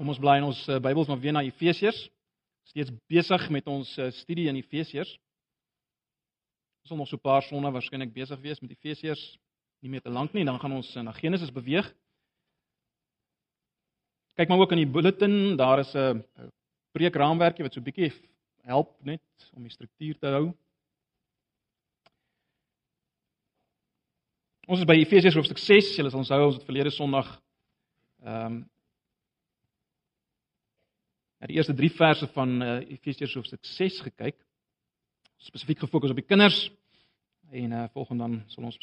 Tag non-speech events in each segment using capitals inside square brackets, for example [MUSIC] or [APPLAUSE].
Kom ons bly in ons uh, Bybels maar weer na Efesiërs. Steeds besig met ons uh, studie in Efesiërs. Ons sal nog so 'n paar sonne waarskynlik besig wees met Efesiërs, nie meer te lank nie, dan gaan ons uh, na Genesis beweeg. Kyk maar ook in die bulletin, daar is 'n uh, preekraamwerkie wat so 'n bietjie help net om die struktuur te hou. Ons is by Efesiërs hoofstuk 6. Julle sal onthou ons het verlede Sondag ehm um, na die eerste 3 verse van uh, Efesiërs hoofstuk 6 gekyk. Spesifiek gefokus op die kinders en uh, volgende dan sal ons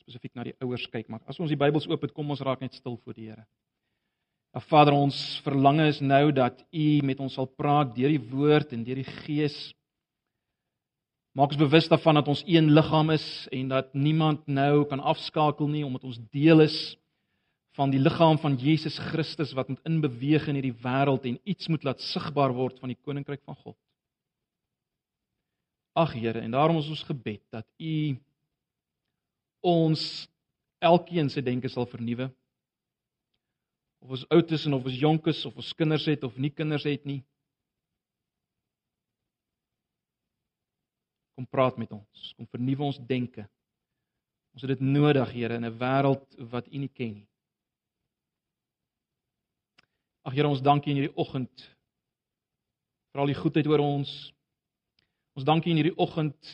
spesifiek na die ouers kyk, maar as ons die Bybels oop het, kom ons raak net stil voor die Here. Ja Vader, ons verlange is nou dat U met ons sal praat deur die woord en deur die Gees. Maak ons bewus daarvan dat ons een liggaam is en dat niemand nou kan afskakel nie omdat ons deel is van die liggaam van Jesus Christus wat moet inbeweeg in hierdie wêreld en iets moet laat sigbaar word van die koninkryk van God. Ag Here, en daarom is ons gebed dat U ons elkeen se denke sal vernuwe. Of ons oud is en of ons jonk is of ons kinders het of nie kinders het nie. Kom praat met ons. Kom vernuwe ons denke. Ons het dit nodig, Here, in 'n wêreld wat U nie ken nie. Ag Here, ons dankie in hierdie oggend vir al die goedheid oor ons. Ons dankie in hierdie oggend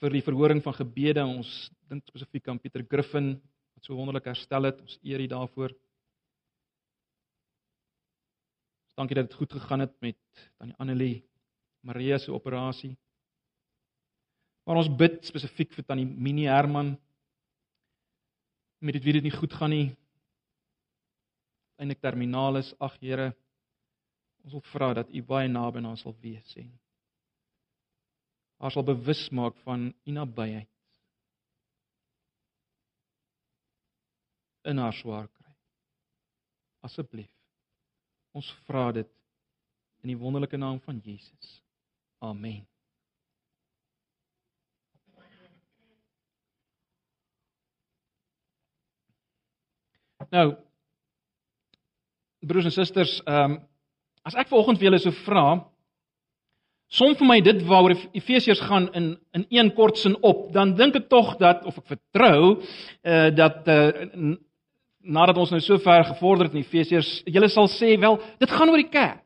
vir die verhoring van gebede. Ons dink spesifiek aan Pieter Griffin wat so wonderlik herstel het. Ons eer U daarvoor. Ons dankie dat dit goed gegaan het met tannie Annelie Maria se operasie. Maar ons bid spesifiek vir tannie Minnie Herman met dit wie dit nie goed gaan nie eintlik terminaal is, ag Here, ons wil vra dat U baie naby aan ons sal wees en haar sal bewus maak van U nabyheid in haar swaar kry. Asseblief. Ons vra dit in die wonderlike naam van Jesus. Amen. Nou, broers en susters, ehm um, as ek vanoggend vir julle sou vra, som vir my dit waaroor Efesiërs gaan in in een kort sin op, dan dink ek tog dat of ek vertrou eh uh, dat eh uh, nadat ons nou so ver gevorder het in Efesiërs, julle sal sê wel, dit gaan oor die kerk.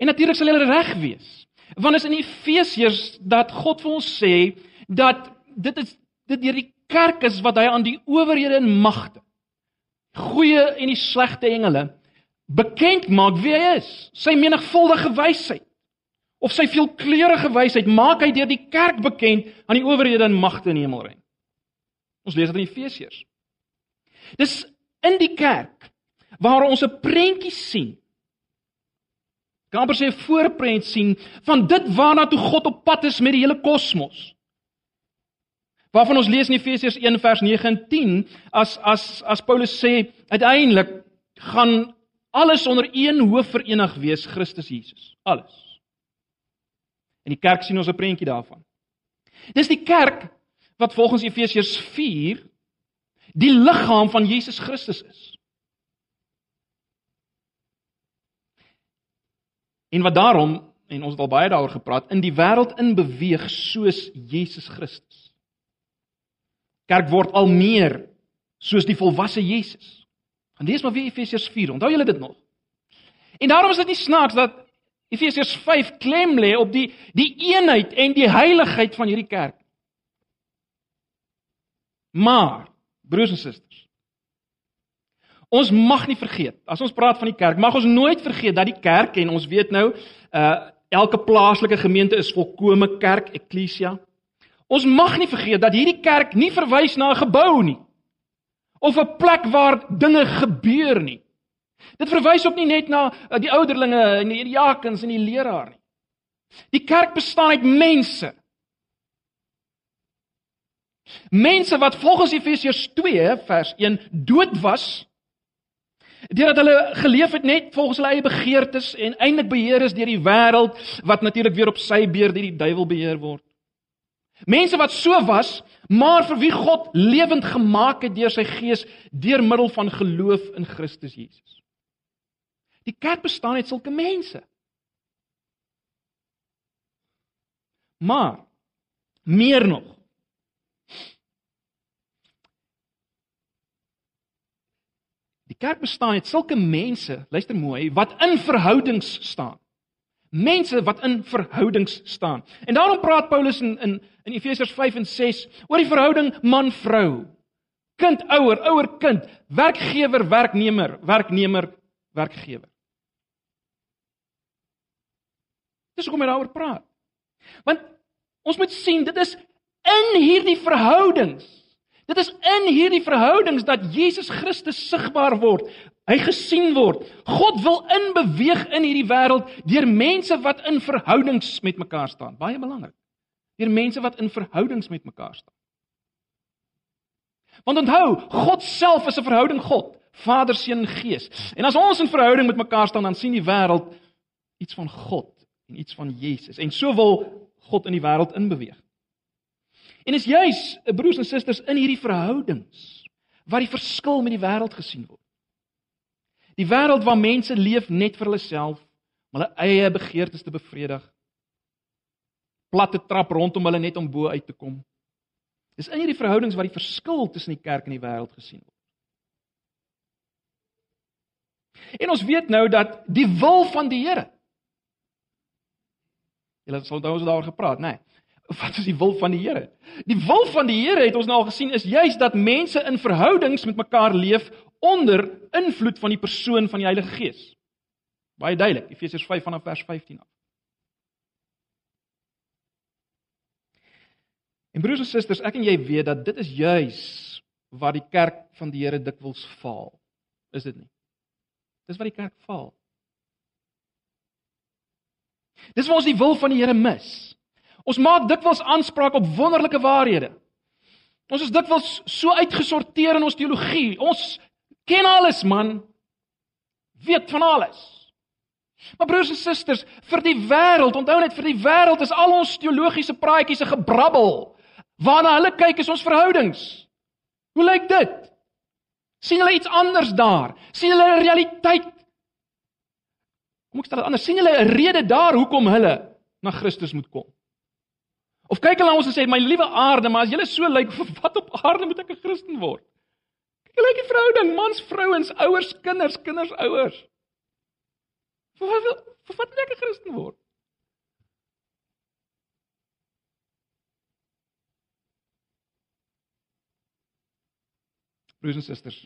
En natuurlik sal julle reg wees. Want is in Efesiërs dat God vir ons sê dat dit is dit deur die kerk is wat hy aan die owerhede en magte goeie en die slegte engele bekend maak wie hy is. Sy menigvuldige wysheid of sy veelkleurige wysheid maak hy deur die kerk bekend aan die owerhede en magte in die hemelruim. Ons lees dit in Efesiërs. Dis in die kerk waar ons 'n prentjie sien. Kan amper sê 'n voorprent sien van dit waarna toe God op pad is met die hele kosmos waarvan ons lees in Efesiërs 1 vers 9 en 10 as as as Paulus sê uiteindelik gaan alles onder een hoof verenig wees Christus Jesus. Alles. In die kerk sien ons 'n prentjie daarvan. Dis die kerk wat volgens Efesiërs 4 die liggaam van Jesus Christus is. En wat daarom en ons het al baie daaroor gepraat in die wêreld in beweeg soos Jesus Christus Kerk word al meer soos die volwasse Jesus. Gaan lees maar weer Efesiërs 4. Onthou julle dit nog? En daarom is dit nie snaaks dat Efesiërs 5 klem lê op die die eenheid en die heiligheid van hierdie kerk. Maar broers en susters, ons mag nie vergeet as ons praat van die kerk, mag ons nooit vergeet dat die kerk en ons weet nou, uh elke plaaslike gemeente is volkome kerk, eklesia. Ons mag nie vergeet dat hierdie kerk nie verwys na 'n gebou nie of 'n plek waar dinge gebeur nie. Dit verwys ook nie net na eh, die ouderlinge en die diakens en die leraar nie. Die kerk bestaan uit mense. Mense wat volgens Efesiërs 2 vers 1 dood was deurdat hulle geleef het net volgens hulle eie begeertes en eintlik beheer is deur die wêreld wat natuurlik weer op sy beurt deur die duiwel beheer word. Mense wat so was, maar vir wie God lewend gemaak het deur sy gees deur middel van geloof in Christus Jesus. Die kerk bestaan uit sulke mense. Maar meer nog. Die kerk bestaan uit sulke mense, luister mooi, wat in verhoudings staan. Mense wat in verhoudings staan. En daarom praat Paulus in in in Efesiërs 5 en 6 oor die verhouding man-vrou. Kind ouer, ouer kind, werkgewer, werknemer, werknemer, werkgewer. Dis hoekom hy daaroor praat. Want ons moet sien dit is in hierdie verhoudings Dit is in hierdie verhoudings dat Jesus Christus sigbaar word, hy gesien word. God wil inbeweeg in hierdie wêreld deur mense wat in verhoudings met mekaar staan. Baie belangrik. Deur mense wat in verhoudings met mekaar staan. Want onthou, God self is 'n verhouding God, Vader, Seun Gees. En as ons in verhouding met mekaar staan, dan sien die wêreld iets van God en iets van Jesus. En so wil God in die wêreld inbeweeg. En is juis, eh, broers en susters, in hierdie verhoudings waar die verskil met die wêreld gesien word. Die wêreld waar mense leef net vir hulle self, om hulle eie begeertes te bevredig. Platte trap rondom hulle net om bo uit te kom. Dis in hierdie verhoudings waar die verskil tussen die kerk en die wêreld gesien word. En ons weet nou dat die wil van die Here Julle sal onthou ons daaroor gepraat, né? Nee wat is die wil van die Here? Die wil van die Here het ons nou al gesien is juis dat mense in verhoudings met mekaar leef onder invloed van die persoon van die Heilige Gees. Baie duidelik, Efesiërs 5 vanaf vers 15 af. En broers en susters, ek en jy weet dat dit is juis waar die kerk van die Here dikwels faal. Is dit nie? Dis waar die kerk faal. Dis waar ons die wil van die Here mis. Ons maak dikwels aanspraak op wonderlike waarhede. Ons is dikwels so uitgesorteer in ons teologie. Ons ken alles, man. Weet van alles. Maar broers en susters, vir die wêreld, onthou net vir die wêreld is al ons teologiese praatjies 'n gebrabbel. Waarna hulle kyk is ons verhoudings. Hoe lyk dit? sien hulle iets anders daar? sien hulle 'n realiteit? Kom ek stel dit anders. sien hulle 'n rede daar hoekom hulle na Christus moet kom? Of kyk hulle na ons en sê my liewe aarde, maar as julle so lyk, vir [LAUGHS] wat op aarde moet ek 'n Christen word? Kyk hulle die verhouding, mans, vrouens, ouers, kinders, kinders, ouers. Vir wat wil vir wat moet ek 'n Christen word? Broers en susters.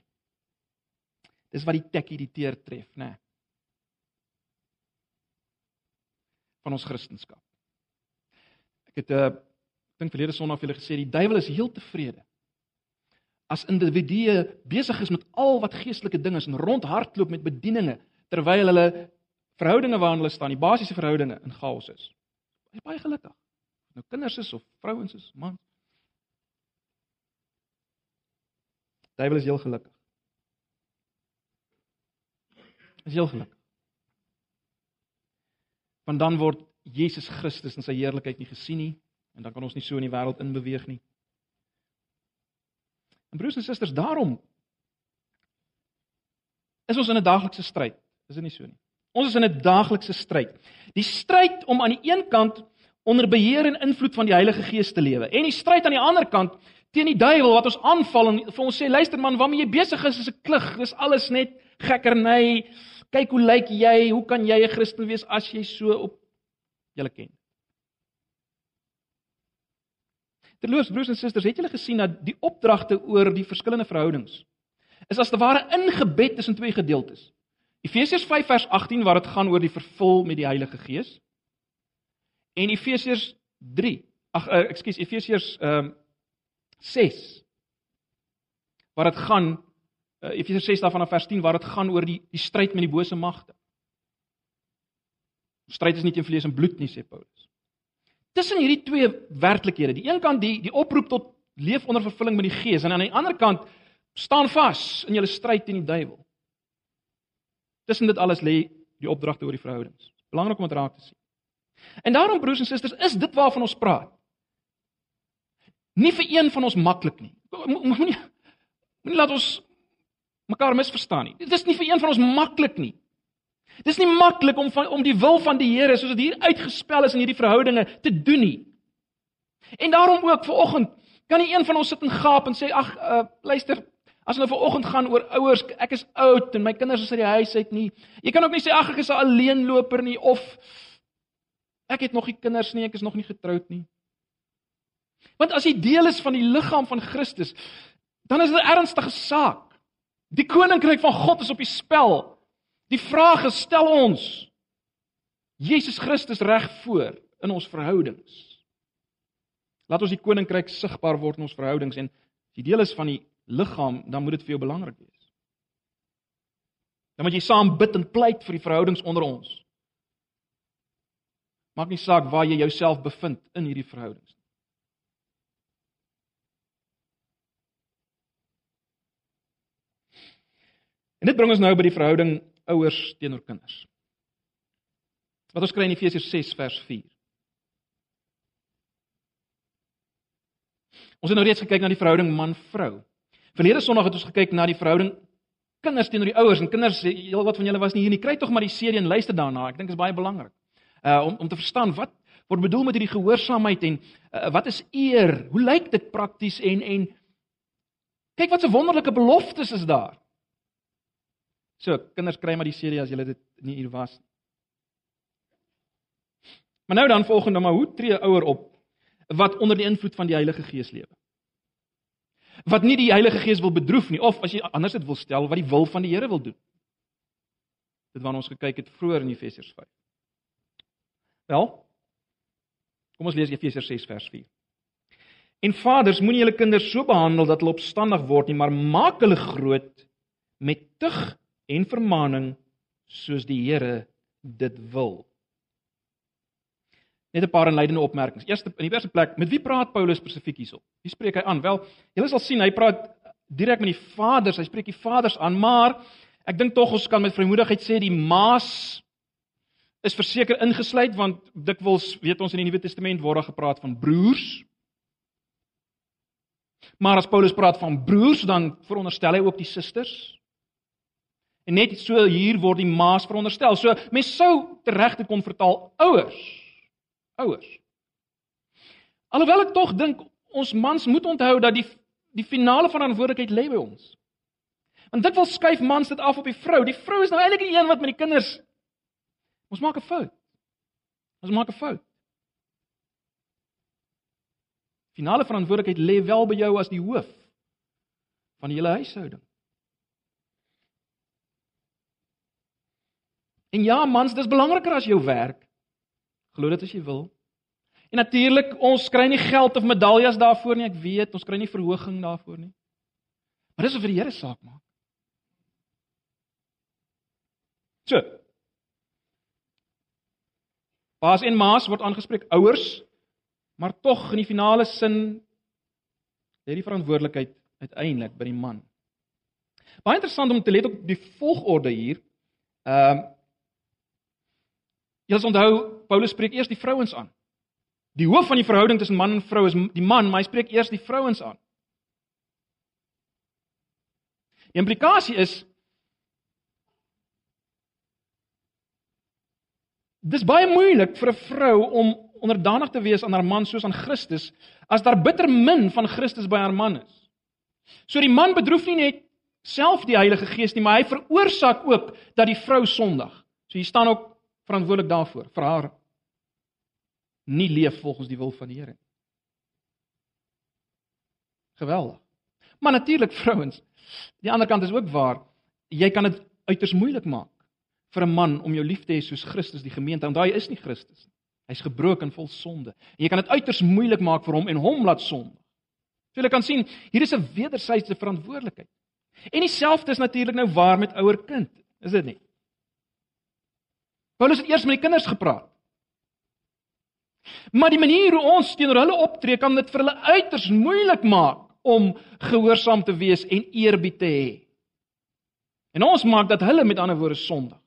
Dis wat die tekkie die teer tref, né? Nee. Van ons Christendom. Ek het 'n uh, dink verlede Sondag vir julle gesê die duiwel is heel tevrede. As individue besig is met al wat geestelike dinge is en rondhardloop met bedieninge terwyl hulle verhoudinge waarin hulle staan, die basiese verhoudinge in chaos is. Hy is baie gelukkig. Nou kinders is of vrouens is, man. Duiwel is heel gelukkig. Is heel gelukkig. Want dan word Jesus Christus in sy heerlikheid nie gesien nie en dan kan ons nie so in die wêreld inbeweeg nie. En broers en susters, daarom is ons in 'n daaglikse stryd. Is dit nie so nie? Ons is in 'n daaglikse stryd. Die stryd om aan die een kant onder beheer en invloed van die Heilige Gees te lewe en die stryd aan die ander kant teen die duiwel wat ons aanval en vir ons sê luister man, waarmee jy besig is is 'n klug. Dis alles net gekkerny. Kyk hoe lyk jy? Hoe kan jy 'n Christen wees as jy so op julle ken. Terloops broers en susters, het julle gesien dat die opdragte oor die verskillende verhoudings is as te ware ingebed tussen twee gedeeltes. Efesiërs 5 vers 18 waar dit gaan oor die vervul met die Heilige Gees. En Efesiërs 3, ag uh, ekskuus, Efesiërs ehm um, 6 waar dit gaan uh, Efesiërs 6 daarvan af vers 10 waar dit gaan oor die die stryd met die bose magte. Stryd is nie teen vlees en bloed nie, sê Paulus. Tussen hierdie twee werklikhede, die een kant die die oproep tot leef onder vervulling met die Gees en aan die ander kant staan vas in julle stryd teen die duiwel. Tussen dit alles lê die opdragte oor die verhoudings. Belangrik om dit raak te sien. En daarom broers en susters, is dit waarvan ons praat. Nie vir een van ons maklik nie. Moenie moenie laat ons mekaar misverstaan nie. Dit is nie vir een van ons maklik nie. Dit is nie maklik om van om die wil van die Here soos dit hier uitgespel is in hierdie verhoudinge te doen nie. En daarom ook vanoggend kan nie een van ons sit en gaap en sê ag uh, luister as hulle vanoggend gaan oor ouers ek is oud en my kinders is uit die huis uit nie. Jy kan ook nie sê ag ek is 'n alleenloper nie of ek het nog nie kinders nie, ek is nog nie getroud nie. Want as jy deel is van die liggaam van Christus, dan is dit 'n ernstige saak. Die koninkryk van God is op die spel. Die vraag gestel ons Jesus Christus reg voor in ons verhoudings. Laat ons die koninkryk sigbaar word in ons verhoudings en as jy deel is van die liggaam, dan moet dit vir jou belangrik wees. Dan moet jy saam bid en pleit vir die verhoudings onder ons. Maak nie saak waar jy jouself bevind in hierdie verhoudings nie. En dit bring ons nou by die verhouding ouers teenoor kinders. Wat ons kry in Efesiërs 6 vers 4. Ons het nou reeds gekyk na die verhouding man-vrou. Verlede Sondag het ons gekyk na die verhouding kinders teenoor die ouers en kinders, heel wat van julle was nie hier nie. Kry tog maar die serie en luister daarna. Ek dink dit is baie belangrik. Uh om om te verstaan wat word bedoel met hierdie gehoorsaamheid en uh, wat is eer? Hoe lyk dit prakties en en kyk wat 'n wonderlike beloftes is daar. So, kinders kry maar die serie as julle dit nie hier was nie. Maar nou dan volgende maar hoe tree 'n ouer op wat onder die invloed van die Heilige Gees lewe. Wat nie die Heilige Gees wil bedroef nie of as jy anders dit wil stel wat die wil van die Here wil doen. Dit waarna ons gekyk het vroeër in Efesiërs 5. Wel? Kom ons lees Efesiërs 6 vers 4. En vaders, moenie julle kinders so behandel dat hulle opstandig word nie, maar maak hulle groot met tug en vermaaning soos die Here dit wil. Net 'n paar inleidende opmerkings. Eerste in die eerste plek, met wie praat Paulus spesifiek hierso? Wie spreek hy aan? Wel, julle sal sien hy praat direk met die vaders, hy spreek die vaders aan, maar ek dink tog ons kan met vrymoedigheid sê die maas is verseker ingesluit want dikwels weet ons in die Nuwe Testament word daar gepraat van broers. Maar as Paulus praat van broers, dan veronderstel hy ook die susters. En net so hier word die maas veronderstel. So mens sou teregte kon vertaal ouers ouers. Alhoewel ek tog dink ons mans moet onthou dat die die finale verantwoordelikheid lê by ons. Want dit wil skuif mans dit af op die vrou. Die vrou is nou eintlik die een wat met die kinders Ons maak 'n fout. Ons maak 'n fout. Finale verantwoordelikheid lê wel by jou as die hoof van die hele huishouding. En ja, mans, dis belangriker as jou werk. Glo dit as jy wil. En natuurlik, ons kry nie geld of medaljes daarvoor nie, ek weet, ons kry nie verhoging daarvoor nie. Maar dis vir die Here saak maak. So. Paas en maas word aangespreek ouers, maar tog in die finale sin lê die verantwoordelikheid uiteindelik by die man. Baie interessant om te let op die volgorde hier. Ehm uh, Sal onthou Paulus spreek eers die vrouens aan. Die hoof van die verhouding tussen man en vrou is die man, maar hy spreek eers die vrouens aan. Die implikasie is Dis baie moeilik vir 'n vrou om onderdanig te wees aan haar man soos aan Christus as daar bitter min van Christus by haar man is. So die man bedroef nie net self die Heilige Gees nie, maar hy veroorsaak ook dat die vrou sondig. So hier staan ook verantwoordelik daarvoor vir haar nie leef volgens die wil van die Here nie. Geweldig. Maar natuurlik [LAUGHS] vrouens, die ander kant is ook waar. Jy kan dit uiters moeilik maak vir 'n man om jou lief te hê soos Christus die gemeente, want hy is nie Christus nie. Hy's gebroken vol sonde. En jy kan dit uiters moeilik maak vir hom en hom laat sonde. So jy kan sien, hier is 'n wederwysige verantwoordelikheid. En dieselfde is natuurlik nou waar met ouer kind, is dit nie? Paulus het eers met die kinders gepraat. Maar die manier hoe ons teenoor hulle optree kan dit vir hulle uiters moeilik maak om gehoorsaam te wees en eerbied te hê. En ons maak dat hulle met ander woorde sondig.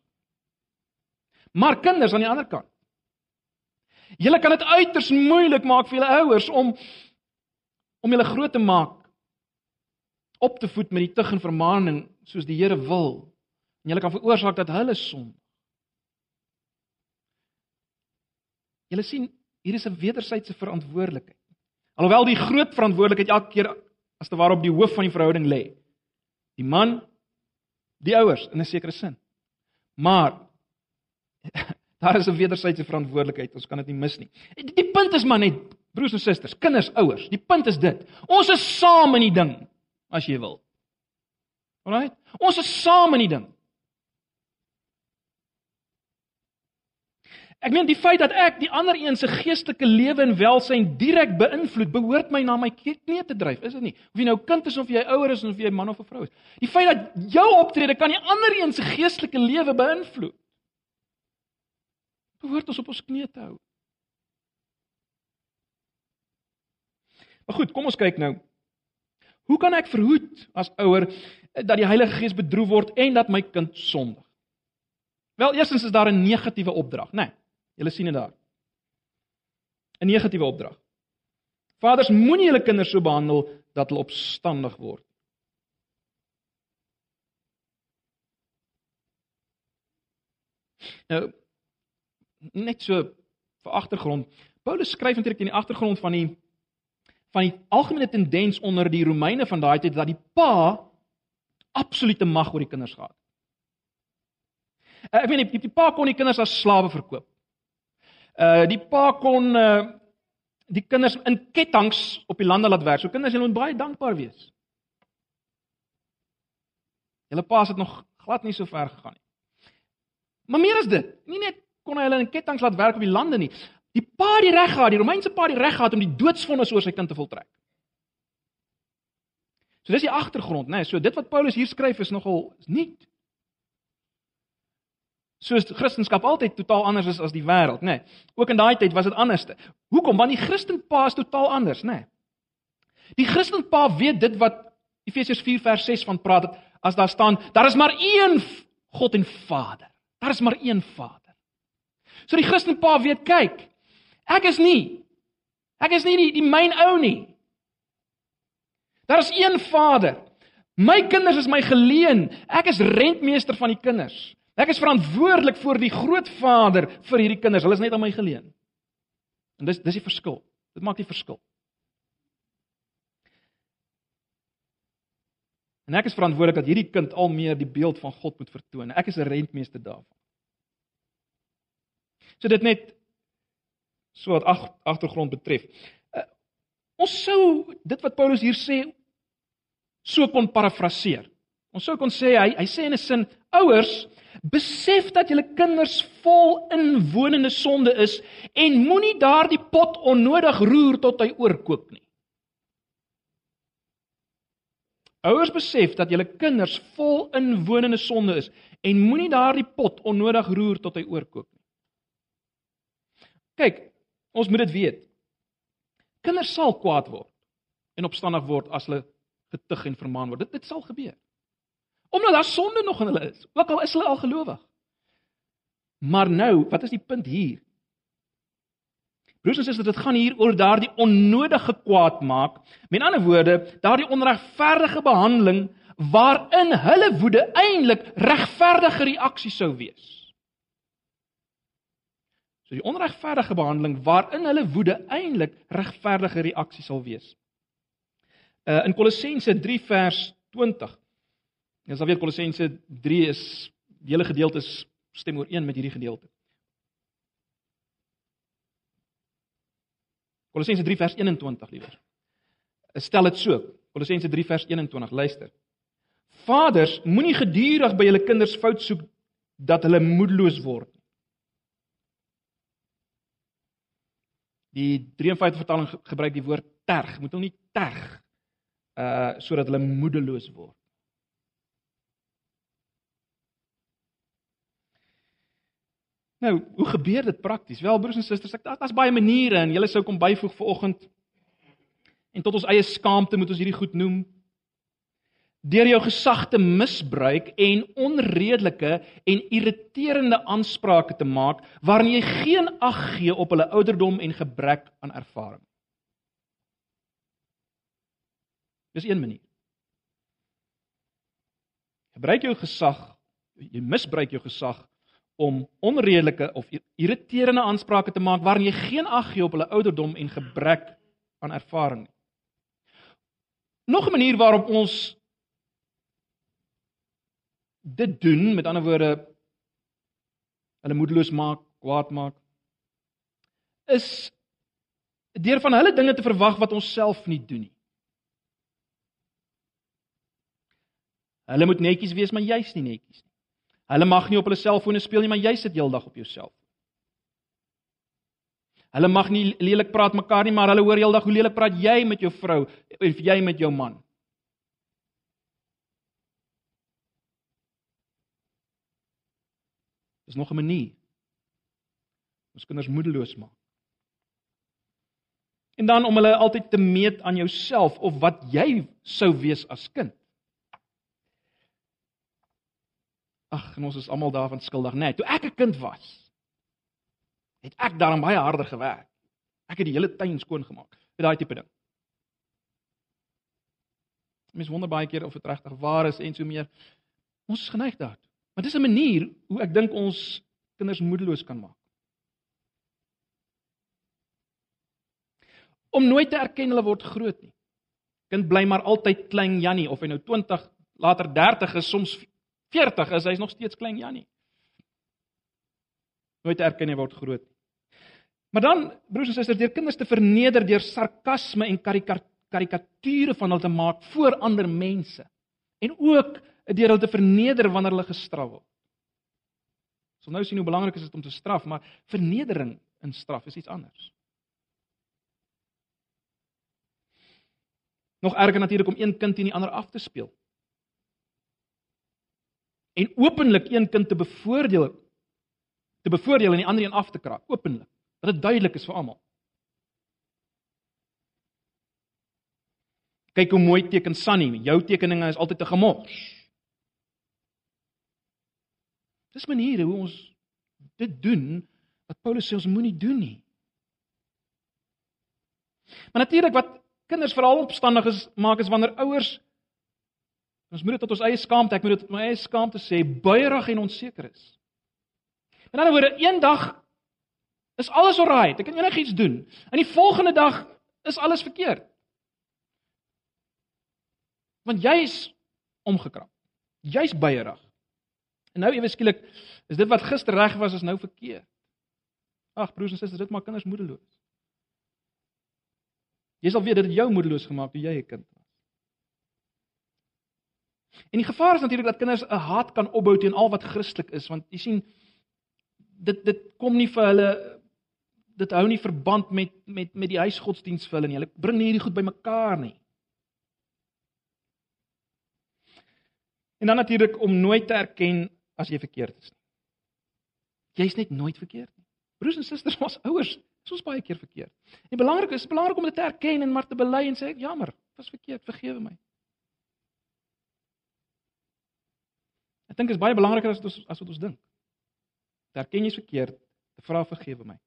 Maar kinders aan die ander kant. Julle kan dit uiters moeilik maak vir julle ouers om om julle groot te maak, op te voed met die tug en vermaaning soos die Here wil. En julle kan veroorsaak dat hulle sondig. Julle sien, hier is 'n wederwysige verantwoordelikheid. Alhoewel die groot verantwoordelikheid elke keer as te ware op die hoof van die verhouding lê. Die man, die ouers in 'n sekere sin. Maar [LAUGHS] daar is 'n wederwysige verantwoordelikheid, ons kan dit nie mis nie. Die, punt is maar net broers en susters, kinders, ouers. Die punt is dit. Ons is saam in die ding as jy wil. Alraai? Ons is saam in die ding. Ek meen die feit dat ek die ander een se geestelike lewe en welsyn direk beïnvloed, behoort my na my knie te dryf, is dit nie? Of jy nou kind is of jy ouer is of jy man of 'n vrou is. Die feit dat jou optrede kan die ander een se geestelike lewe beïnvloed. Behoort ons op ons knie te hou. Maar goed, kom ons kyk nou. Hoe kan ek verhoed as ouer dat die Heilige Gees bedroef word en dat my kind sondig? Wel, eerstens is daar 'n negatiewe opdrag, né? Nee. Julle sien dit daar. 'n Negatiewe opdrag. Vaders moenie julle kinders so behandel dat hulle opstandig word. Nou net so vir agtergrond. Paulus skryf eintlik in die agtergrond van die van die algemene tendens onder die Romeine van daai tyd dat die pa absolute mag oor die kinders gehad. Ek weet nie die, die pa kon die kinders as slawe verkoop. Uh die pa kon uh die kinders in ketTINGS op die lande laat werk. So kinders hulle moet baie dankbaar wees. Hulle pa het nog glad nie so ver gegaan nie. Maar meer as dit, nie net kon hy hulle in ketTINGS laat werk op die lande nie. Die pa het die reg gehad, die Romeinse pa het die reg gehad om die doodsvonnis oor sy kind te voltrek. So dis die agtergrond, né? Nee, so dit wat Paulus hier skryf is nogal is nie soos Christendom altyd totaal anders is as die wêreld, nê. Nee. Ook in daai tyd was dit anderste. Hoekom? Want die Christenpa is totaal anders, nê. Nee. Die Christenpa weet dit wat Efesiërs 4 vers 6 van praat het as daar staan, daar is maar een God en Vader. Daar is maar een Vader. So die Christenpa weet, kyk, ek is nie ek is nie die, die myn ou nie. Daar is een Vader. My kinders is my geleen. Ek is rentmeester van die kinders. Ek is verantwoordelik voor die Grootvader vir hierdie kinders. Hulle is net aan my geleen. En dis dis die verskil. Dit maak die verskil. En ek is verantwoordelik dat hierdie kind al meer die beeld van God moet vertoon. Ek is 'n rentmeester daarvan. So dit net so wat ag, agtergrond betref. Uh, ons sou dit wat Paulus hier sê so kon parafraseer. Ons sou kon sê hy hy sê in 'n sin ouers Besef dat julle kinders vol inwonende sonde is en moenie daardie pot onnodig roer tot hy oorkook nie. Ouers besef dat julle kinders vol inwonende sonde is en moenie daardie pot onnodig roer tot hy oorkook nie. Kyk, ons moet dit weet. Kinders sal kwaad word en opstandig word as hulle getug en vermaan word. Dit dit sal gebeur. Omdat daar sonde nog in hulle is, ook al is hulle al gelowig. Maar nou, wat is die punt hier? Broers en susters, dit gaan hier oor daardie onnodige kwaad maak. Met ander woorde, daardie onregverdige behandeling waarin hulle woede eintlik regverdige reaksie sou wees. So die onregverdige behandeling waarin hulle woede eintlik regverdige reaksie sal wees. Uh in Kolossense 3 vers 20 Ons sal weet Kolossense 3 is die hele gedeelte stem ooreen met hierdie gedeelte. Kolossense 3 vers 21 liewer. Stel dit so. Kolossense 3 vers 21, luister. Vaders, moenie gedurig by julle kinders fout soek dat hulle moedeloos word. Die 53 vertaling gebruik die woord terg, moet hulle nie terg uh sodat hulle moedeloos word. Nou, hoe gebeur dit prakties? Wel, broers en susters, ek daar's baie maniere en julle sou kom byvoeg vir oggend. En tot ons eie skaamte moet ons hierdie goed noem. Deur jou gesag te misbruik en onredelike en irriterende aansprake te maak waarin jy geen ag gee op hulle ouderdom en gebrek aan ervaring. Dis een manier. Gebruik jou gesag, jy misbruik jou gesag om onredelike of irriterende aansprake te maak waarin jy geen ag gee op hulle ouderdom en gebrek aan ervaring nie. Nog 'n manier waarop ons dit doen, met ander woorde hulle moedeloos maak, kwaad maak, is deur van hulle dinge te verwag wat ons self nie doen nie. Hulle moet netjies wees, maar jy's nie netjies nie. Hulle mag nie op hulle selfone speel nie, maar jy sit heeldag op jou selfoon. Hulle mag nie lelik praat mekaar nie, maar hulle hoor heeldag hoe lelik praat jy met jou vrou of jy met jou man. Dis nog 'n manier. Ons kinders moedeloos maak. En dan om hulle altyd te meet aan jouself of wat jy sou wees as kind. Ag, en ons is almal daarvan skuldig, né? Nee, toe ek 'n kind was, het ek daarom baie harder gewerk. Ek het die hele tuin skoon gemaak. Vir daai tipe ding. Mens wonder baie keer of dit regtig waar is en so meer. Ons is geneig daartoe. Maar dis 'n manier hoe ek dink ons kinders moedeloos kan maak. Om nooit te erken hulle word groot nie. Kind bly maar altyd klein Jannie of hy nou 20, later 30 is, soms 40 is, hy's nog steeds klein Jannie. Nooit erken hy word groot. Maar dan, broers en susters, deur kinders te verneder deur sarkasme en karikature van hulle te maak voor ander mense en ook deur hulle te verneder wanneer hulle gestraf word. So nou sien hoe belangrik is dit om te straf, maar vernedering in straf is iets anders. Nog erger natuurlik om een kind teen die ander af te speel en openlik een kind te bevoordeel te bevoordeel en die ander een af te kraak openlik dat dit duidelik is vir almal. Kyk hoe mooi teken Sunny jou tekeninge is altyd te gemors. Dis maniere hoe ons dit doen wat Paulus sê ons moenie doen nie. Maar natuurlik wat kinders veral opstandig is maak is wanneer ouers Ons moet dit tot ons eie skaamte, ek moet dit tot my eie skaamte sê, buierig en onseker is. In 'n ander woorde, eendag is alles oukei, ek kan enigiets doen. En die volgende dag is alles verkeerd. Want jy's omgekrap. Jy's buierig. En nou ewe skielik is dit wat gister reg was is nou verkeerd. Ag broers en susters, dit maak kinders moedeloos. Jy sal weet dit het jou moedeloos gemaak toe jy 'n kind. En die gevaar is natuurlik dat kinders 'n haat kan opbou teen al wat Christelik is, want jy sien dit dit kom nie vir hulle dit hou nie verband met met met die huisgodsdiens vir hulle nie. Hulle bring nie hierdie goed bymekaar nie. En dan natuurlik om nooit te erken as jy verkeerd is nie. Jy's net nooit verkeerd nie. Broers en susters, ons ouers, soos baie keer verkeerd. En belangrik is belangrik om dit te erken en maar te bely en sê jammer, was verkeerd, vergewe my. Ek dink is baie belangriker as wat ons as wat ons dink. Te erken jy's verkeerd, te vra vergewe my.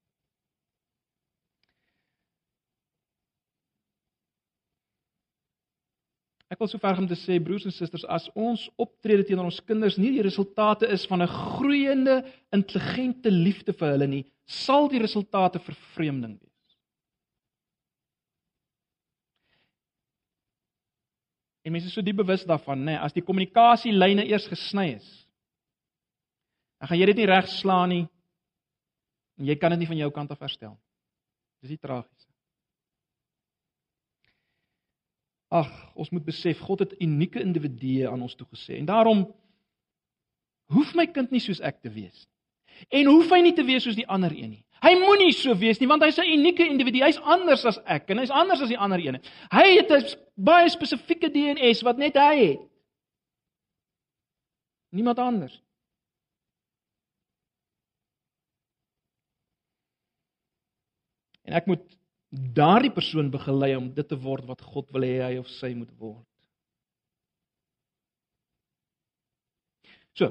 Ek wil sover om te sê broers en susters, as ons optrede teenoor ons kinders nie die resultate is van 'n groeiende intelligente liefde vir hulle nie, sal die resultate vervreemding wees. En mense is so diep bewus daarvan, nê, nee, as die kommunikasielyne eers gesny is. Dan gaan jy dit nie regslaan nie. En jy kan dit nie van jou kant af herstel. Dis die tragiese. Ag, ons moet besef God het unieke individue aan ons toegesê en daarom hoef my kind nie soos ek te wees nie. En hoef hy nie te wees soos die ander een nie. Hy moenie so wees nie want hy's 'n unieke individu. Hy's anders as ek en hy's anders as die ander ene. Hy het 'n baie spesifieke DNA wat net hy het. Niemand anders. En ek moet daardie persoon begelei om dit te word wat God wil hê hy of sy moet word. So,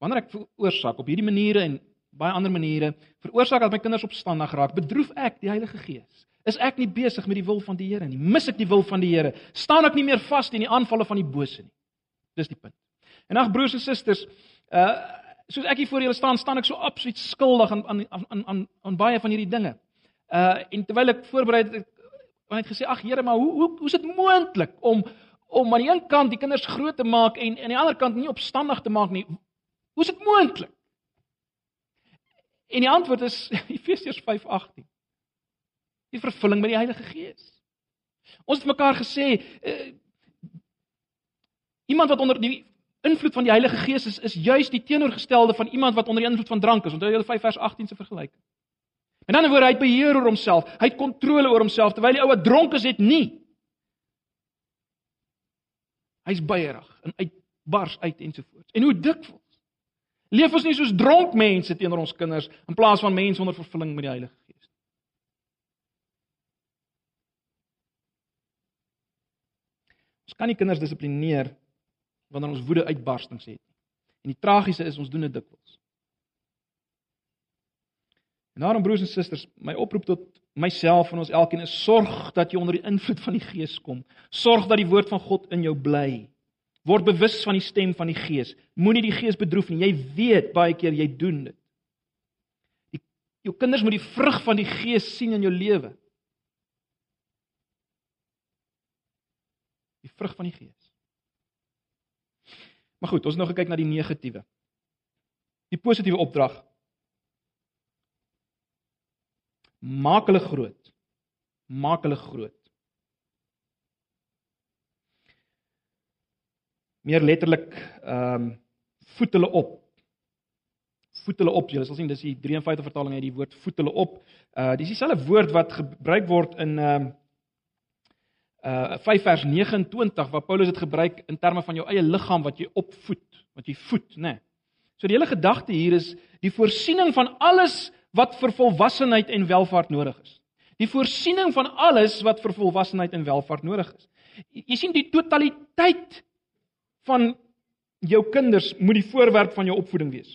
wanneer ek veroorsaak op hierdie maniere en baie ander maniere veroorsaak dat my kinders opstandig raak. Bedroef ek die Heilige Gees? Is ek nie besig met die wil van die Here nie? Mis ek die wil van die Here? Staan ek nie meer vas teen die aanvalle van die bose nie? Dis die punt. En ag broers en susters, uh soos ek hier voor julle staan, staan ek so absoluut skuldig aan aan aan aan aan baie van hierdie dinge. Uh en terwyl ek voorberei het, het ek gesê ag Here, maar hoe hoe hoe is dit moontlik om om aan die een kant die kinders groot te maak en aan die ander kant nie opstandig te maak nie? Hoe is dit moontlik? En die antwoord is [LAUGHS] Efesiërs 5:18. Die vervulling met die Heilige Gees. Ons het mekaar gesê uh, iemand wat onder die invloed van die Heilige Gees is is juis die teenoorgestelde van iemand wat onder die invloed van drank is. Onthou julle 5 vers 18 se vergelyking. En dan word hy beheer oor homself. Hy het kontrole oor homself terwyl die ou wat dronk is het nie. Hy's beierig en uitbars uit ensovoorts. En hoe dikwels leef ons nie soos dronk mense teenoor ons kinders in plaas van mense onder vervulling met die Heilige Gees. Ons kan nie kinders dissiplineer wanneer ons woede uitbarstings het. En die tragiese is ons doen dit dikwels. En daarom broers en susters, my oproep tot myself en ons elkeen is sorg dat jy onder die invloed van die Gees kom. Sorg dat die woord van God in jou bly. Word bewus van die stem van die Gees. Moenie die Gees bedroef nie. Jy weet baie keer jy doen dit. Die jou kinders moet die vrug van die Gees sien in jou lewe. Die vrug van die Gees. Maar goed, ons nou gekyk na die negatiewe. Die positiewe opdrag. Maak hulle groot. Maak hulle groot. Meer letterlik ehm um, voet hulle op. Voet hulle op. Jy sal sien dis die 53 vertaling uit die woord voet hulle op. Uh dis dieselfde woord wat gebruik word in ehm um, uh 5 vers 29 waar Paulus dit gebruik in terme van jou eie liggaam wat jy opvoed, wat jy voed, né? Nee. So die hele gedagte hier is die voorsiening van alles wat vir volwassenheid en welvaart nodig is. Die voorsiening van alles wat vir volwassenheid en welvaart nodig is. Jy sien die totaliteit van jou kinders moet die voorwerp van jou opvoeding wees.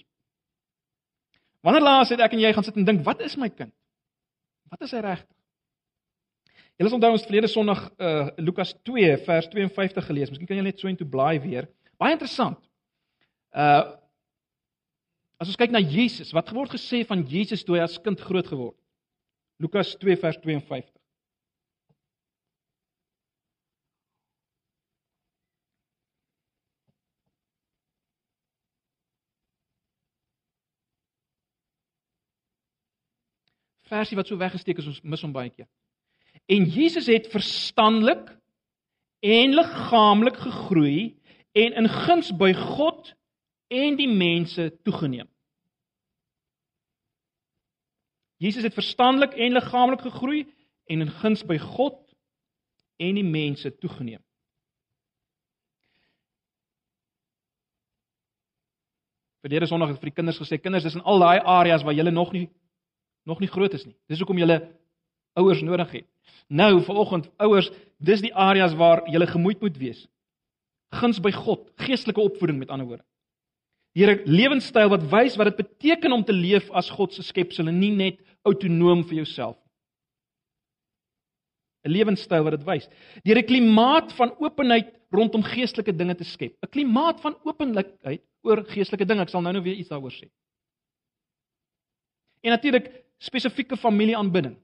Wanneer laas het ek en jy gaan sit en dink, wat is my kind? Wat is hy regtig? Julle onthou ons verlede Sondag uh Lukas 2 vers 52 gelees. Miskien kan jy net so intoe blaai weer. Baie interessant. Uh As ons kyk na Jesus, wat word gesê van Jesus toe hy as kind groot geword? Lukas 2 vers 52. Versie wat so weggesteek is, ons mis hom baie keer. En Jesus het verstandelik en liggaamlik gegroei en in guns by God en die mense toegeneem. Jesus het verstandelik en liggaamlik gegroei en in guns by God en die mense toegeneem. Verlede Sondag het vir die kinders gesê, kinders, dis in al daai areas waar julle nog nie nog nie groot is nie. Dis hoekom julle ouers nodig het. Nou vanoggend ouers, dis die areas waar jy gemoed moet wees. Guns by God, geestelike opvoeding met ander woorde. Here lewenstyl wat wys wat dit beteken om te leef as God se skepsel en nie net autonoom vir jouself. 'n Lewenstyl wat dit wys. Deur 'n klimaat van openheid rondom geestelike dinge te skep. 'n Klimaat van openlikheid oor geestelike dinge. Ek sal nou-nou weer iets daaroor sê. En natuurlik spesifieke familieaanbidding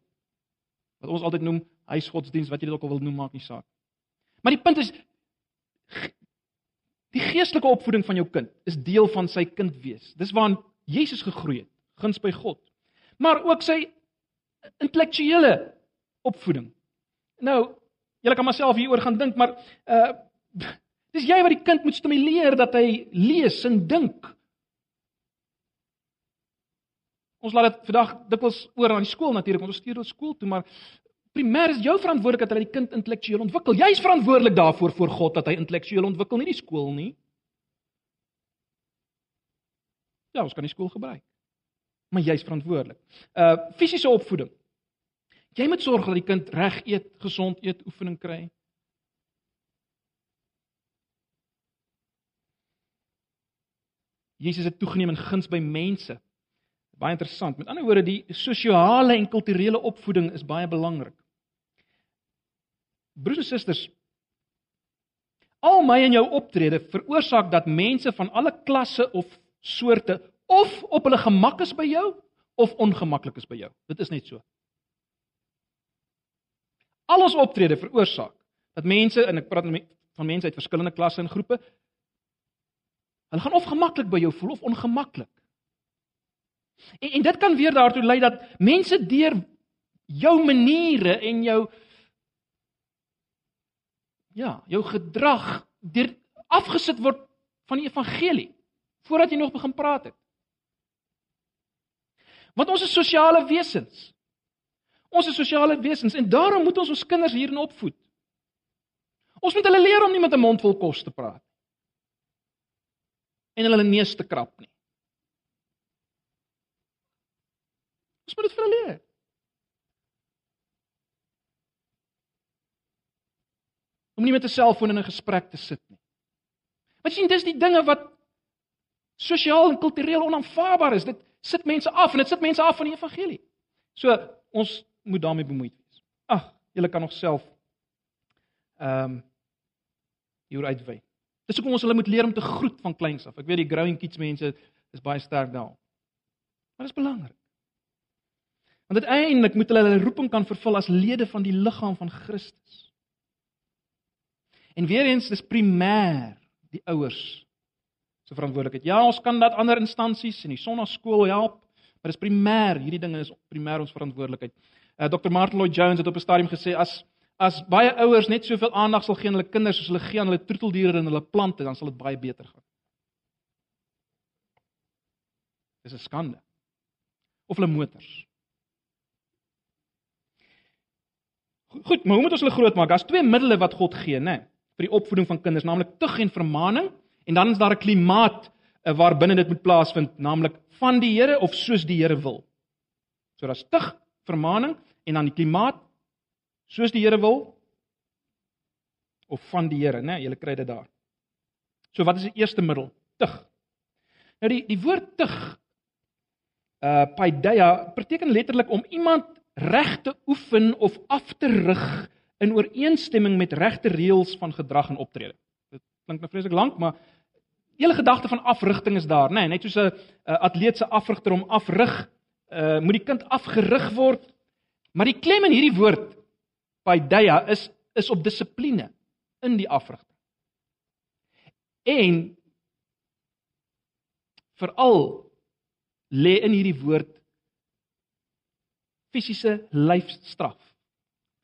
wat ons altyd noem huisgodsdiens wat jy dit ook al wil noem maak nie saak. Maar die punt is die geestelike opvoeding van jou kind is deel van sy kind wees. Dis waarin Jesus gegroei het, guns by God. Maar ook sy intellektuele opvoeding. Nou, jy kan myself hieroor gaan dink, maar uh [LAUGHS] dis jy wat die kind moet stimuleer dat hy lees en dink. Ons laat dit vandag dikwels oor aan die skool natuurlik, ons stuur dit skool toe, maar primêr is jou verantwoordelikheid dat hy die kind intellektueel ontwikkel. Jy is verantwoordelik daarvoor voor God dat hy intellektueel ontwikkel, nie die skool nie. Ja, ons kan die skool gebruik. Maar jy's verantwoordelik. Uh fisiese opvoeding. Jy moet sorg dat die kind reg eet, gesond eet, oefening kry. Jesus het toegeneem in guns by mense. Baie interessant. Met ander woorde, die sosiale en kulturele opvoeding is baie belangrik. Broers en susters, al my en jou optrede veroorsaak dat mense van alle klasse of soorte of op hulle gemak is by jou of ongemaklik is by jou. Dit is net so. Al ons optrede veroorsaak dat mense en ek praat van mense uit verskillende klasse en groepe hulle gaan of gemaklik by jou voel of ongemaklik. En, en dit kan weer daartoe lei dat mense deur jou maniere en jou ja, jou gedrag deur afgesit word van die evangelie voordat jy nog begin praat het. Want ons is sosiale wesens. Ons is sosiale wesens en daarom moet ons ons kinders hierin opvoed. Ons moet hulle leer om nie met 'n mond vol kos te praat en hulle neus te krap nie. Ons moet dit vir hulle leer. Om nie met 'n selfoon in 'n gesprek te sit nie. Want sien, dis die dinge wat sosiaal en kultureel onaanvaarbaar is. Dit sit mense af en dit sit mense af van die evangelie. So ons moet daarmee bemoeid wees. Ag, julle kan nog self ehm um, hier uitwy. Dis hoekom ons hulle moet leer om te groet van kleins af. Ek weet die growing kids mense is baie sterk daar. Maar dit is belangrik. Want uiteindelik moet hulle hulle roeping kan vervul as lede van die liggaam van Christus. En weer eens dis primêr die ouers se verantwoordelikheid. Ja, ons kan dat ander instansies in die sonnaskool help, maar dis primêr, hierdie dinge is primêr ons verantwoordelikheid. Uh, Dr. Martin Lloyd Jones het op 'n stadium gesê as as baie ouers net soveel aandag sal gee aan hulle kinders soos hulle gee aan hulle troeteldiere en hulle plante, dan sal dit baie beter gaan. Dis 'n skande. Of hulle motors. Goed, maar hoe moet ons hulle grootmaak? Daar's twee middele wat God gee, né, vir die opvoeding van kinders, naamlik tug en vermaaning En dan is daar 'n klimaat uh, waar binne dit moet plaasvind, naamlik van die Here of soos die Here wil. So daar's tug, vermaaning en dan die klimaat soos die Here wil of van die Here, né? Nee, Julle kry dit daar. So wat is die eerste middel? Tug. Nou die die woord tug uh paideia beteken letterlik om iemand reg te oefen of af te rig in ooreenstemming met regte reëls van gedrag en optrede. Dit klink nou vreeslik lank, maar hele gedagte van afrigting is daar, nê, nee, net soos 'n atleet se afrigter om afrig, uh moet die kind afgerig word. Maar die klem in hierdie woord paideia is is op dissipline in die afrigting. En veral lê in hierdie woord fisiese lyfstraf.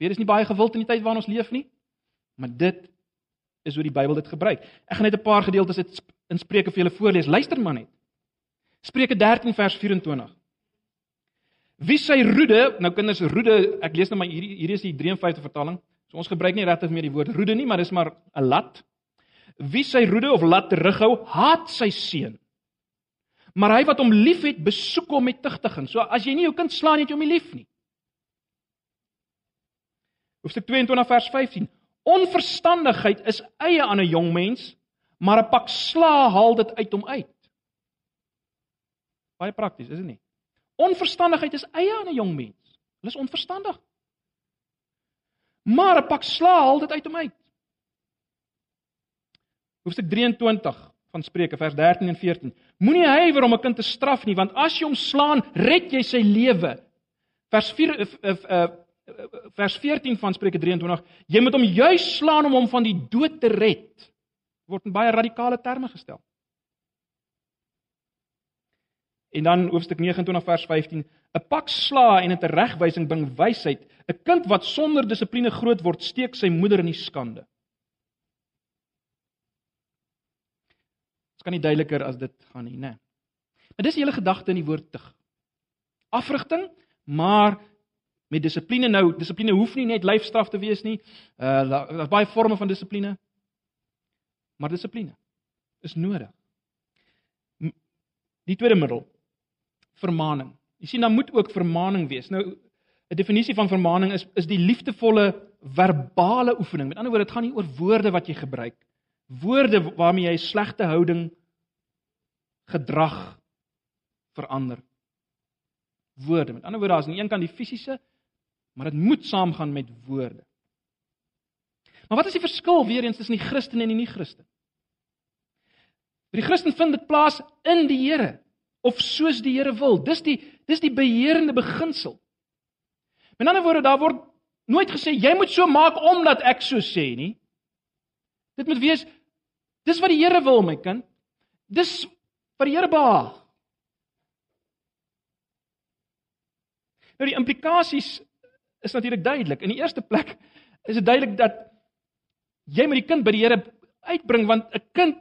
Weer is nie baie gewild in die tyd waarin ons leef nie, maar dit is hoe die Bybel dit gebruik. Ek gaan net 'n paar gedeeltes uit in Spreuke vir julle voorlees. Luister maar net. Spreuke 13 vers 24. Wie sy roede, nou kinders, roede, ek lees nou maar hierdie hierdie is die 53 vertaling. So ons gebruik nie regtig meer die woord roede nie, maar dis maar 'n lat. Wie sy roede of lat terughou, haat sy seun. Maar hy wat hom liefhet, besoek hom met tugtiging. So as jy nie jou kind slaan nie, het jy hom nie lief nie. Hoofstuk 22 vers 15. Onverstandigheid is eie aan 'n jong mens, maar 'n pak sla haal dit uit hom uit. Baie prakties, is dit nie? Onverstandigheid is eie aan 'n jong mens. Hulle is onverstandig. Maar 'n pak sla haal dit uit hom uit. Hoofstuk 23 van Spreuke vers 13 en 14. Moenie huiwer om 'n kind te straf nie, want as jy hom slaan, red jy sy lewe. Vers 4 uh, uh, uh, vers 14 van Spreuke 23. Jy moet hom juis slaan om hom van die dood te red word in baie radikale terme gestel. En dan hoofstuk 29 vers 15, 'n pak sla en 'n teregwysing bring wysheid. 'n Kind wat sonder dissipline groot word, steek sy moeder in die skande. Dit kan nie duideliker as dit gaan nie, né? Maar dis die hele gedagte in die woord tug. Afrigting, maar met dissipline nou, dissipline hoef nie net lyfstraf te wees nie. Uh daar's baie forme van dissipline. Maar dissipline is nodig. Die tweede middel, vermaaning. Jy sien dan moet ook vermaaning wees. Nou 'n definisie van vermaaning is is die liefdevolle verbale oefening. Met ander woorde, dit gaan nie oor woorde wat jy gebruik. Woorde waarmee jy slegte houding gedrag verander. woorde. Met ander woorde, daar's aan die een kant die fisiese, maar dit moet saamgaan met woorde. Maar wat is die verskil weer eens tussen die Christen en die nie-Christen? Die Christen vind dit plaas in die Here of soos die Here wil. Dis die dis die beheerende beginsel. Met ander woorde, daar word nooit gesê jy moet so maak omdat ek so sê nie. Dit moet wees dis wat die Here wil, my kind. Dis wat die Here behaag. Nou die implikasies is natuurlik duidelik. In die eerste plek is dit duidelik dat jy met die kind by die Here uitbring want 'n kind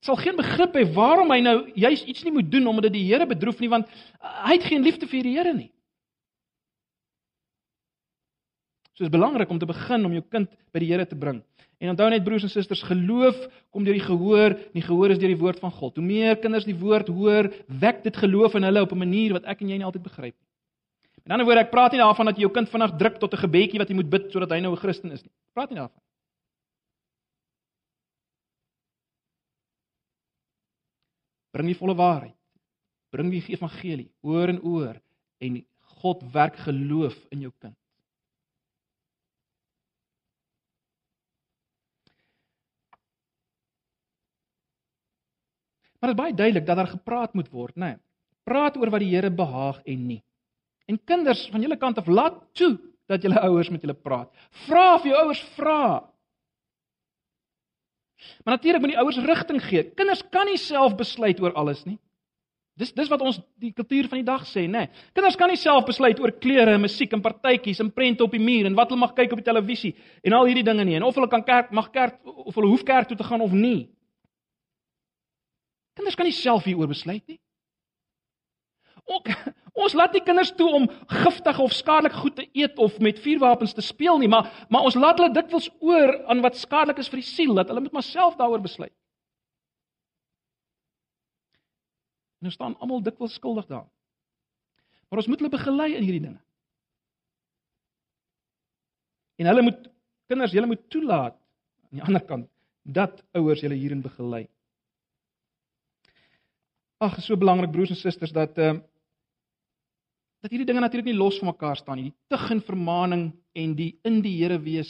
sal geen begrip hê waarom hy nou juis iets nie moet doen omdat dit die Here bedroef nie want hy het geen liefde vir die Here nie. So is belangrik om te begin om jou kind by die Here te bring. En onthou net broers en susters, geloof kom deur die gehoor, en die gehoor is deur die woord van God. Hoe meer kinders die woord hoor, wek dit geloof in hulle op 'n manier wat ek en jy nie altyd begryp nie. 'n ander woord, ek praat nie daarvan dat jy jou kind vinnig druk tot 'n gebedjie wat jy moet bid sodat hy nou 'n Christen is nie. Ek praat nie daarvan. Bring die volle waarheid. Bring die evangelie oor en oor en God werk geloof in jou kind. Maar dit is baie duidelik dat daar gepraat moet word, né? Nee, praat oor wat die Here behaag en nie. En kinders van julle kant af laat toe dat julle ouers met julle praat. Vra of jou ouers vra. Maar natuurlik moet die ouers rigting gee. Kinders kan nie self besluit oor alles nie. Dis dis wat ons die kultuur van die dag sê, nê. Nee. Kinders kan nie self besluit oor klere en musiek en partytjies en prente op die muur en wat hulle mag kyk op die televisie en al hierdie dinge nie en of hulle kan kerk mag kerk of hulle hoef kerk toe te gaan of nie. Kinders kan nie self hieroor besluit nie. Ook [LAUGHS] ons laat nie kinders toe om giftige of skadelike goed te eet of met vuurwapens te speel nie, maar maar ons laat hulle dikwels oor aan wat skadelik is vir die siel, dat hulle moet maar self daaroor besluit. En ons staan almal dikwels skuldig daaraan. Maar ons moet hulle begelei in hierdie dinge. En hulle moet kinders, hulle moet toelaat aan die ander kant dat ouers hulle hierin begelei. Ag, is so belangrik broers en susters dat ehm uh, dat hierdie dinge natuurlik nie los van mekaar staan nie. Die tug en vermaaning en die in die Here wees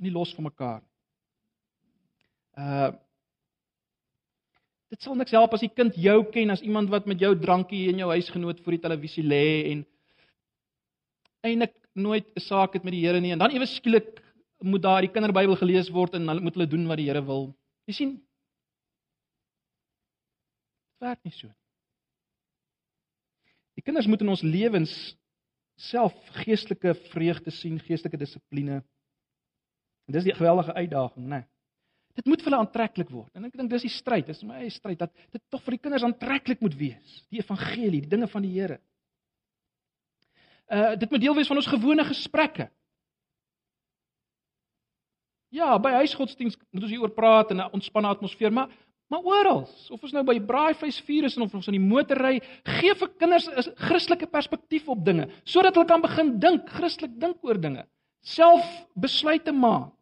nie los van mekaar nie. Uh Dit sal niks help as die kind jou ken as iemand wat met jou drankie in jou huisgenoot voor die televisie lê en eintlik nooit 'n saak het met die Here nie en dan ewe skielik moet daar die kinderbybel gelees word en hulle moet hulle doen wat die Here wil. Jy sien? Werk nie so nie. Die kinders moet in ons lewens self geestelike vreugde sien, geestelike dissipline. En dis die geweldige uitdaging, né? Nee. Dit moet vir hulle aantreklik word. En ek dink dis die stryd, dis my eie stryd dat dit tog vir die kinders aantreklik moet wees, die evangelie, die dinge van die Here. Uh dit moet deel wees van ons gewone gesprekke. Ja, by huisgodsdienst moet ons hieroor praat in 'n ontspanne atmosfeer, maar Maar oral, of ons nou by braaivleisvuur is of ons in die motor ry, gee vir kinders 'n Christelike perspektief op dinge, sodat hulle kan begin dink, Christelik dink oor dinge, self besluite maak.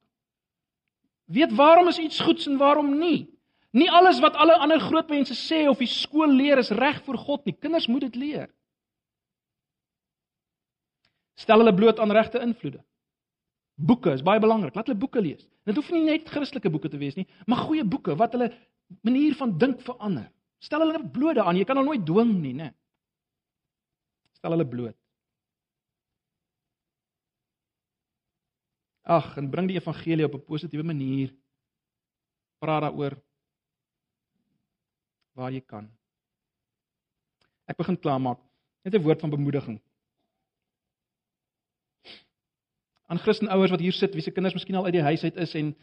Weet waarom is iets goeds en waarom nie? Nie alles wat alle ander groot mense sê of die skool leer is reg vir God nie. Kinders moet dit leer. Stel hulle bloot aan regte invloede. Boeke is baie belangrik. Laat hulle boeke lees. Dit hoef nie net Christelike boeke te wees nie, maar goeie boeke wat hulle manier van dink verander. Stel hulle bloot daaraan. Jy kan hulle nooit dwing nie, né? Stel hulle bloot. Ag, en bring die evangelie op 'n positiewe manier. Praat daaroor waar jy kan. Ek begin klaarmaak. Net 'n woord van bemoediging. Aan Christenouers wat hier sit, wie se kinders miskien al uit die huis uit is en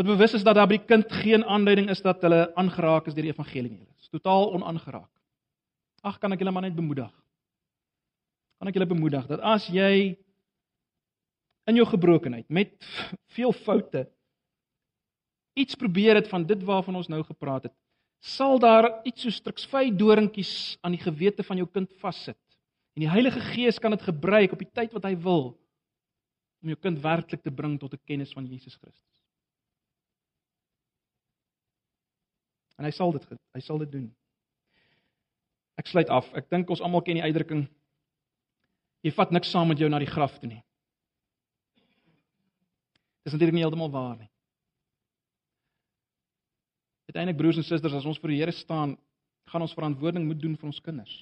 wat bewus is dat daar by die kind geen aanduiding is dat hulle aangeraak is deur die evangelie nie. Dit is totaal onaangeraak. Ag, kan ek julle maar net bemoedig. Kan ek julle bemoedig dat as jy in jou gebrokenheid met veel foute iets probeer het van dit waarvan ons nou gepraat het, sal daar iets so struksvy doringkies aan die gewete van jou kind vassit. En die Heilige Gees kan dit gebruik op die tyd wat hy wil om jou kind werklik te bring tot 'n kennis van Jesus Christus. En hy sal dit hy sal dit doen. Ek sluit af. Ek dink ons almal ken die uitdrukking jy vat niks saam met jou na die graf toe nie. Dis natuurlik nie heeltemal waar nie. Uiteindelik broers en susters, as ons voor die Here staan, gaan ons verantwoording moet doen vir ons kinders.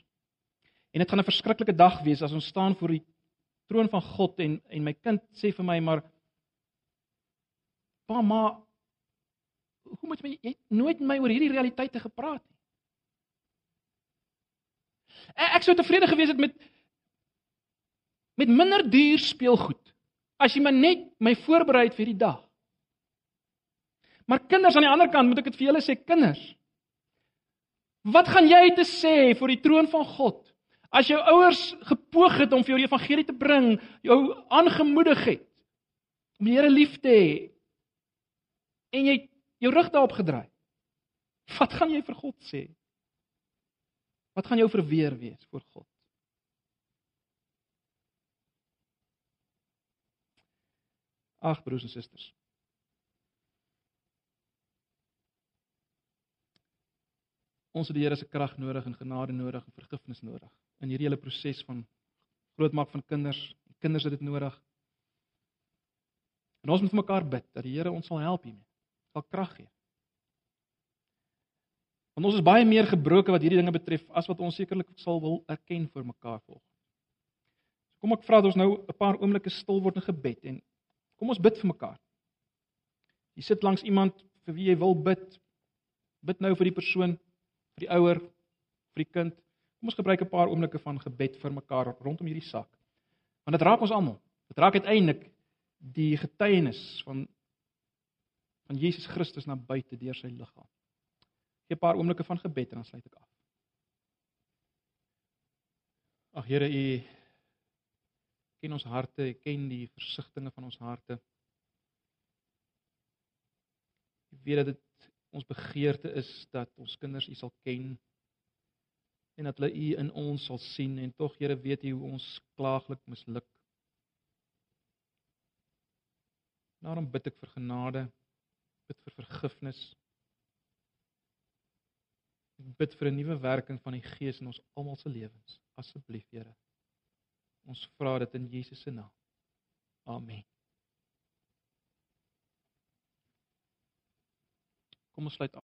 En dit gaan 'n verskriklike dag wees as ons staan voor die troon van God en en my kind sê vir my maar Pa, ma, hoe moet my jy nooit met my oor hierdie realiteite gepraat nie. Ek sou tevrede gewees het met met minder duur speelgoed as jy maar net my voorberei het vir die dag. Maar kinders aan die ander kant, moet ek dit vir julle sê, kinders. Wat gaan jy te sê voor die troon van God? As jou ouers gepoog het om vir jou die evangelie te bring, jou aangemoedig het om die Here lief te hê en jy jou rug daarop gedraai. Wat gaan jy vir God sê? Wat gaan jou verweer wees voor God? Ag broers en susters. Ons het die Here se krag nodig en genade nodig en vergifnis nodig in hierdie hele proses van grootmaak van kinders. Kinders het dit nodig. En ons moet vir mekaar bid dat die Here ons sal help hiermee. Sal krag gee. Want ons is baie meer gebroke wat hierdie dinge betref as wat ons sekerlik sal wil erken vir mekaar volg. So kom ek vra dat ons nou 'n paar oomblikke stil word in gebed en kom ons bid vir mekaar. Jy sit langs iemand vir wie jy wil bid. Bid nou vir die persoon vir die ouer, vir die kind. Kom ons gebruik 'n paar oomblikke van gebed vir mekaar rondom hierdie saak. Want dit raak ons almal. Dit raak uiteindelik die getuienis van van Jesus Christus na buite deur sy liggaam. Gee 'n paar oomblikke van gebed en dan sluit ek af. Ag Here, U ken ons harte, U ken die versigtings van ons harte. U weet dat dit ons begeerte is dat ons kinders U sal ken en dat hulle U in ons sal sien en tog Here weet U hoe ons klaaglik misluk. Daarom bid ek vir genade, bid vir vergifnis. Ek bid vir 'n nuwe werking van die Gees in ons almal se lewens. Asseblief Here. Ons vra dit in Jesus se naam. Amen. Kom ons sluit